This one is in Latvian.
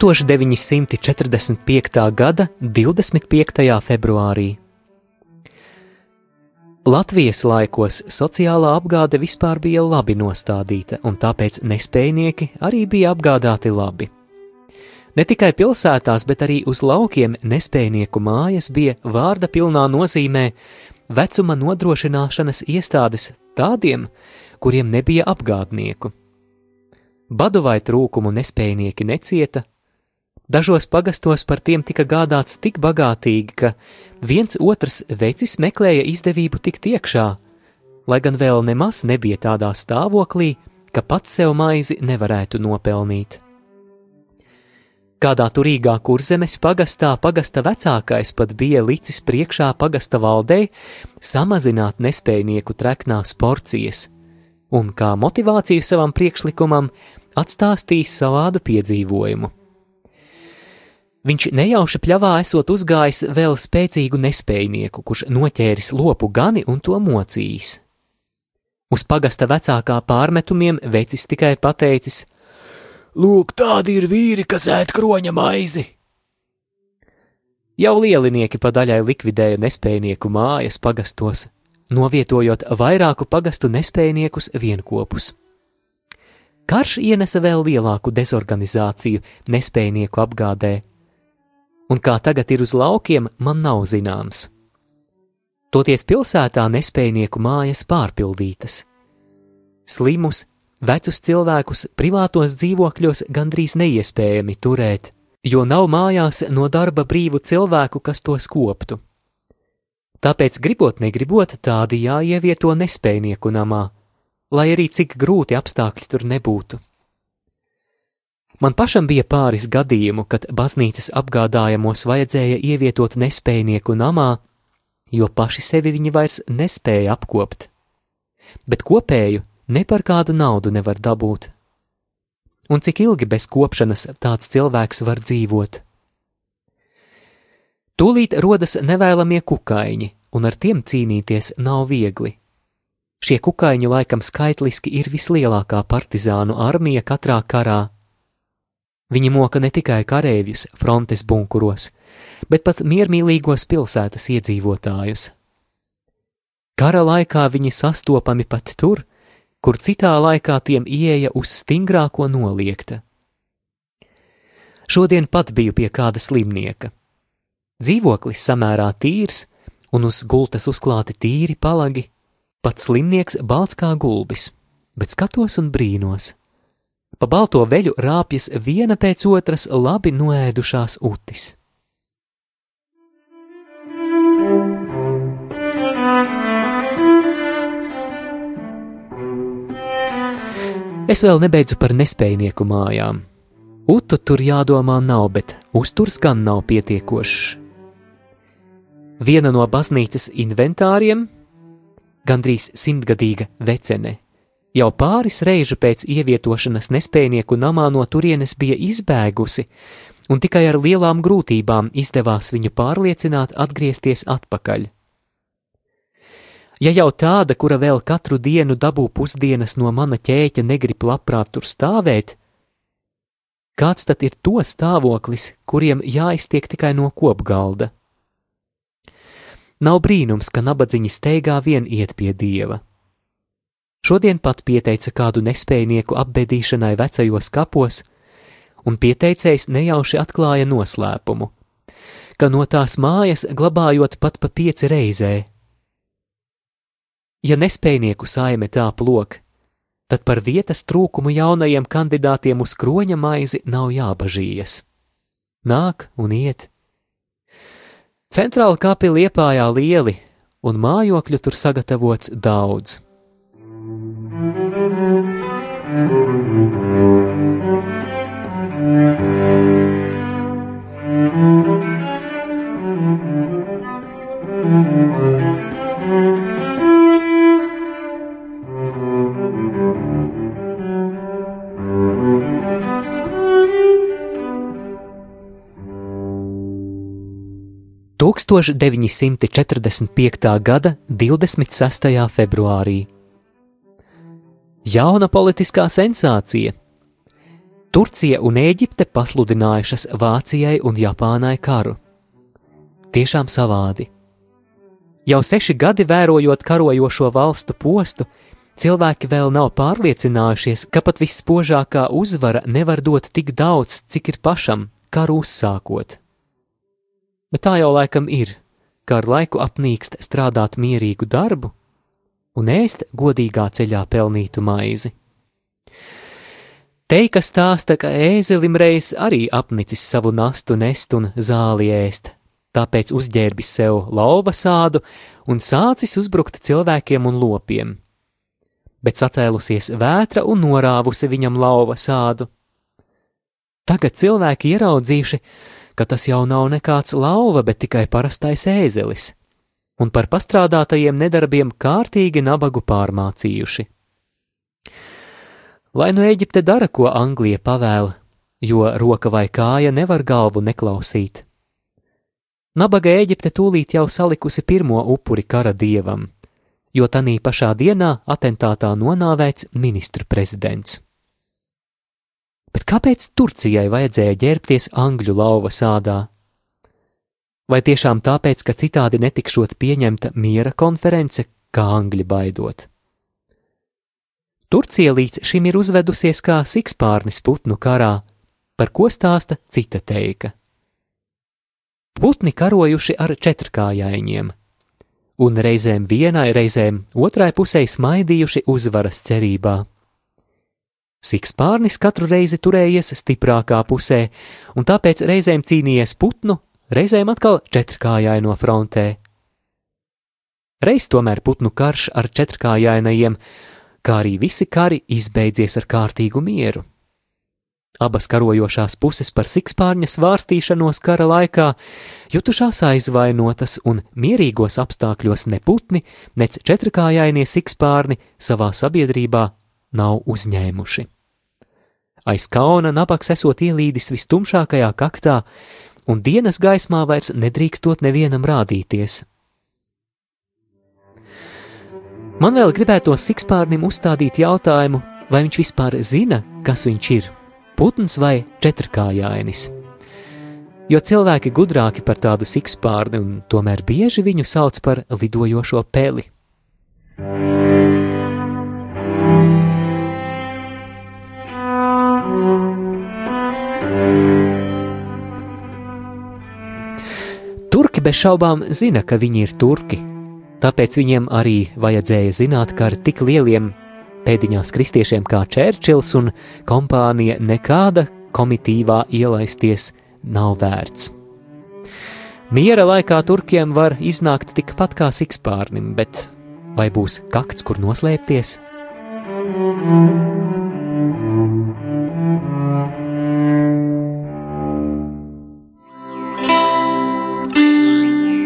1945. gada 25. februārī. Latvijas laikos sociālā apgāde vispār bija labi nostādīta, un tāpēc nespējnieki arī bija apgādāti labi. Ne tikai pilsētās, bet arī uz laukiem nespējnieku mājas bija vārda pilnā nozīmē vecuma nodrošināšanas iestādes tādiem, kuriem nebija apgādnieku. Badu vai trūkumu nespējnieki necieta, Dažos pagastos par tiem tika gādāts tik bagātīgi, ka viens otrs vecis meklēja izdevību tikt iekšā, lai gan vēl nemaz nebija tādā stāvoklī, ka pats sev maizi nevarētu nopelnīt. Kādā turīgā kurzemes pagastā pagasta vecākais pat bija licis priekšā pagasta valdei samazināt nespējnieku treknās porcijas, un kā motivāciju savam priekšlikumam atstāstīs savādu piedzīvojumu. Viņš nejauši pļavā esot uzgājis vēl spēcīgu nespējnieku, kurš noķēris lopu gani un to mocījis. Uz pagasta vecākā pārmetumiem vecis tikai pateicis: Lūk, tādi ir vīri, kas ēd kroņa maizi! Jau lielinieki pa daļai likvidēja nespējnieku mājas pagastos, novietojot vairāku pagastu nespējniekus vienopus. Karš ienesa vēl lielāku dezorganizāciju nespējnieku apgādē, un kā tagad ir uz laukiem, man nav zināms. Toties pilsētā nespējnieku mājas pārpildītas. Slimus, vecus cilvēkus privātos dzīvokļos gandrīz neiespējami turēt, jo nav mājās no darba brīvu cilvēku, kas to skoptu. Tāpēc, gribot, negribot, tādi jāievieto nespējnieku namā, lai arī cik grūti apstākļi tur nebūtu. Man pašam bija pāris gadījumu, kad baznīcas apgādājamos vajadzēja ievietot nespējnieku namā, jo paši sevi viņi vairs nespēja apkopt. Bet kopēju ne par kādu naudu nevar dabūt. Un cik ilgi bez kopšanas tāds cilvēks var dzīvot? Tūlīt rodas nevēlamie kukaiņi, un ar tiem cīnīties nav viegli. Šie kukaiņi laikam skaitliski ir vislielākā partizānu armija katrā karā Viņi moka ne tikai kareivjus frontes bunkuros, bet pat miermīlīgos pilsētas iedzīvotājus. Kara laikā viņi sastopami pat tur, kur citā laikā tiem ieeja uz stingrāko noliekta. Šodien pat biju pie kāda slimnieka. Dzīvoklis samērā tīrs, un uz gultas uzklāti tīri palagi, pats slimnieks balts kā gulbis, bet skatos un brīnos pa balto veļu rāpjas viena pēc otras labi noēdušās utis. Es vēl nebeidzu par nespējnieku mājām. Utu tur jādomā nav, bet uzturs gan nav pietiekošs. Viena no baznīcas inventāriem - gandrīz simtgadīga vecene Jau pāris reižu pēc ievietošanas nespējnieku namā no turienes bija izbēgusi, un tikai ar lielām grūtībām izdevās viņu pārliecināt atgriezties atpakaļ. Ja jau tāda, kura vēl katru dienu dabū pusdienas no mana ķēķa, negrib labprāt tur stāvēt, kāds tad ir to stāvoklis, kuriem jāiztiek tikai no kopgalda? Nav brīnums, ka nabadzīņi steigā vien iet pie dieva. Šodien pat pieteica kādu nespējnieku apbedīšanai vecajos kapos, un pieteicējs nejauši atklāja noslēpumu, ka no tās mājas glabājot pat pa pieci reizē. Ja nespējnieku saime tā plok, tad par vietas trūkumu jaunajiem kandidātiem uz kroņa maizi nav jābažījies. Nāk un iet. Centrāla kapi liepājā lieli, un mājokļu tur sagatavots daudz. Tūkstoš 945. gada 26. februārī. Jauna politiskā sensācija. Turcija un Ēģipte pasludinājušas Vācijai un Japānai karu. Tiešām savādi. Jau seši gadi vērojot karojošo valstu postu, cilvēki vēl nav pārliecinājušies, ka pat visspožākā uzvara nevar dot tik daudz, cik ir pašam karu uzsākot. Bet tā jau laikam ir, ka ar laiku apnīkst strādāt mierīgu darbu un ēst godīgā ceļā pelnītu maizi. Teika stāsta, ka ēzelim reiz arī apnicis savu nastu nest un zāli ēst, tāpēc uzģērbis sev lauva sādu un sācis uzbrukt cilvēkiem un lopiem. Bet sacēlusies vētra un norāvusi viņam lauva sādu. Tagad cilvēki ieraudzījuši, ka tas jau nav nekāds lauva, bet tikai parastais ēzelis un par pastrādātajiem nedarbiem kārtīgi nabagu pārmācījuši. Lai nu Eģipte dara, ko Anglija pavēla, jo roka vai kāja nevar galvu neklausīt. Nabaga Eģipte tūlīt jau salikusi pirmo upuri kara dievam, jo tanī pašā dienā atentātā nonāvēts ministru prezidents. Bet kāpēc Turcijai vajadzēja ģērbties angļu lauva sādā? Vai tiešām tāpēc, ka citādi netikšot pieņemta miera konference, kā angļi baidot? Turcija līdz šim ir uzvedusies kā sikspārnis putnu karā, par ko stāsta cita teika. Putni karojuši ar četrkājaiņiem, un reizēm vienai, reizēm otrai pusē smaidījuši uzvaras cerībā. Sikspārnis katru reizi turējies stiprākā pusē, un tāpēc reizēm cīnījies putnu, reizēm atkal četrkājaino frontē. Reiz tomēr putnu karš ar četrkājainajiem, kā arī visi kari izbeidzies ar kārtīgu mieru. Abas karojošās puses par sikspārņa svārstīšanos kara laikā jutušās aizvainotas un mierīgos apstākļos ne putni, nec četrkājainie sikspārni savā sabiedrībā nav uzņēmuši. Aiz kauna nabaks esot ielīdis vistumšākajā kaktā, un dienas gaismā vairs nedrīkstot nevienam rādīties. Man vēl gribētos sikspārnim uzstādīt jautājumu, vai viņš vispār zina, kas viņš ir - putns vai četrkājainis. Jo cilvēki gudrāki par tādu sikspārni un tomēr bieži viņu sauc par lidojošo peli. Turki bez šaubām zina, ka viņi ir turki, tāpēc viņiem arī vajadzēja zināt, ka ar tik lieliem pēdiņās kristiešiem kā Čērčils un kompānija nekāda komitīvā ielaisties nav vērts. Miera laikā turkiem var iznākt tikpat kā sikspārnim, bet vai būs kakts, kur noslēpties?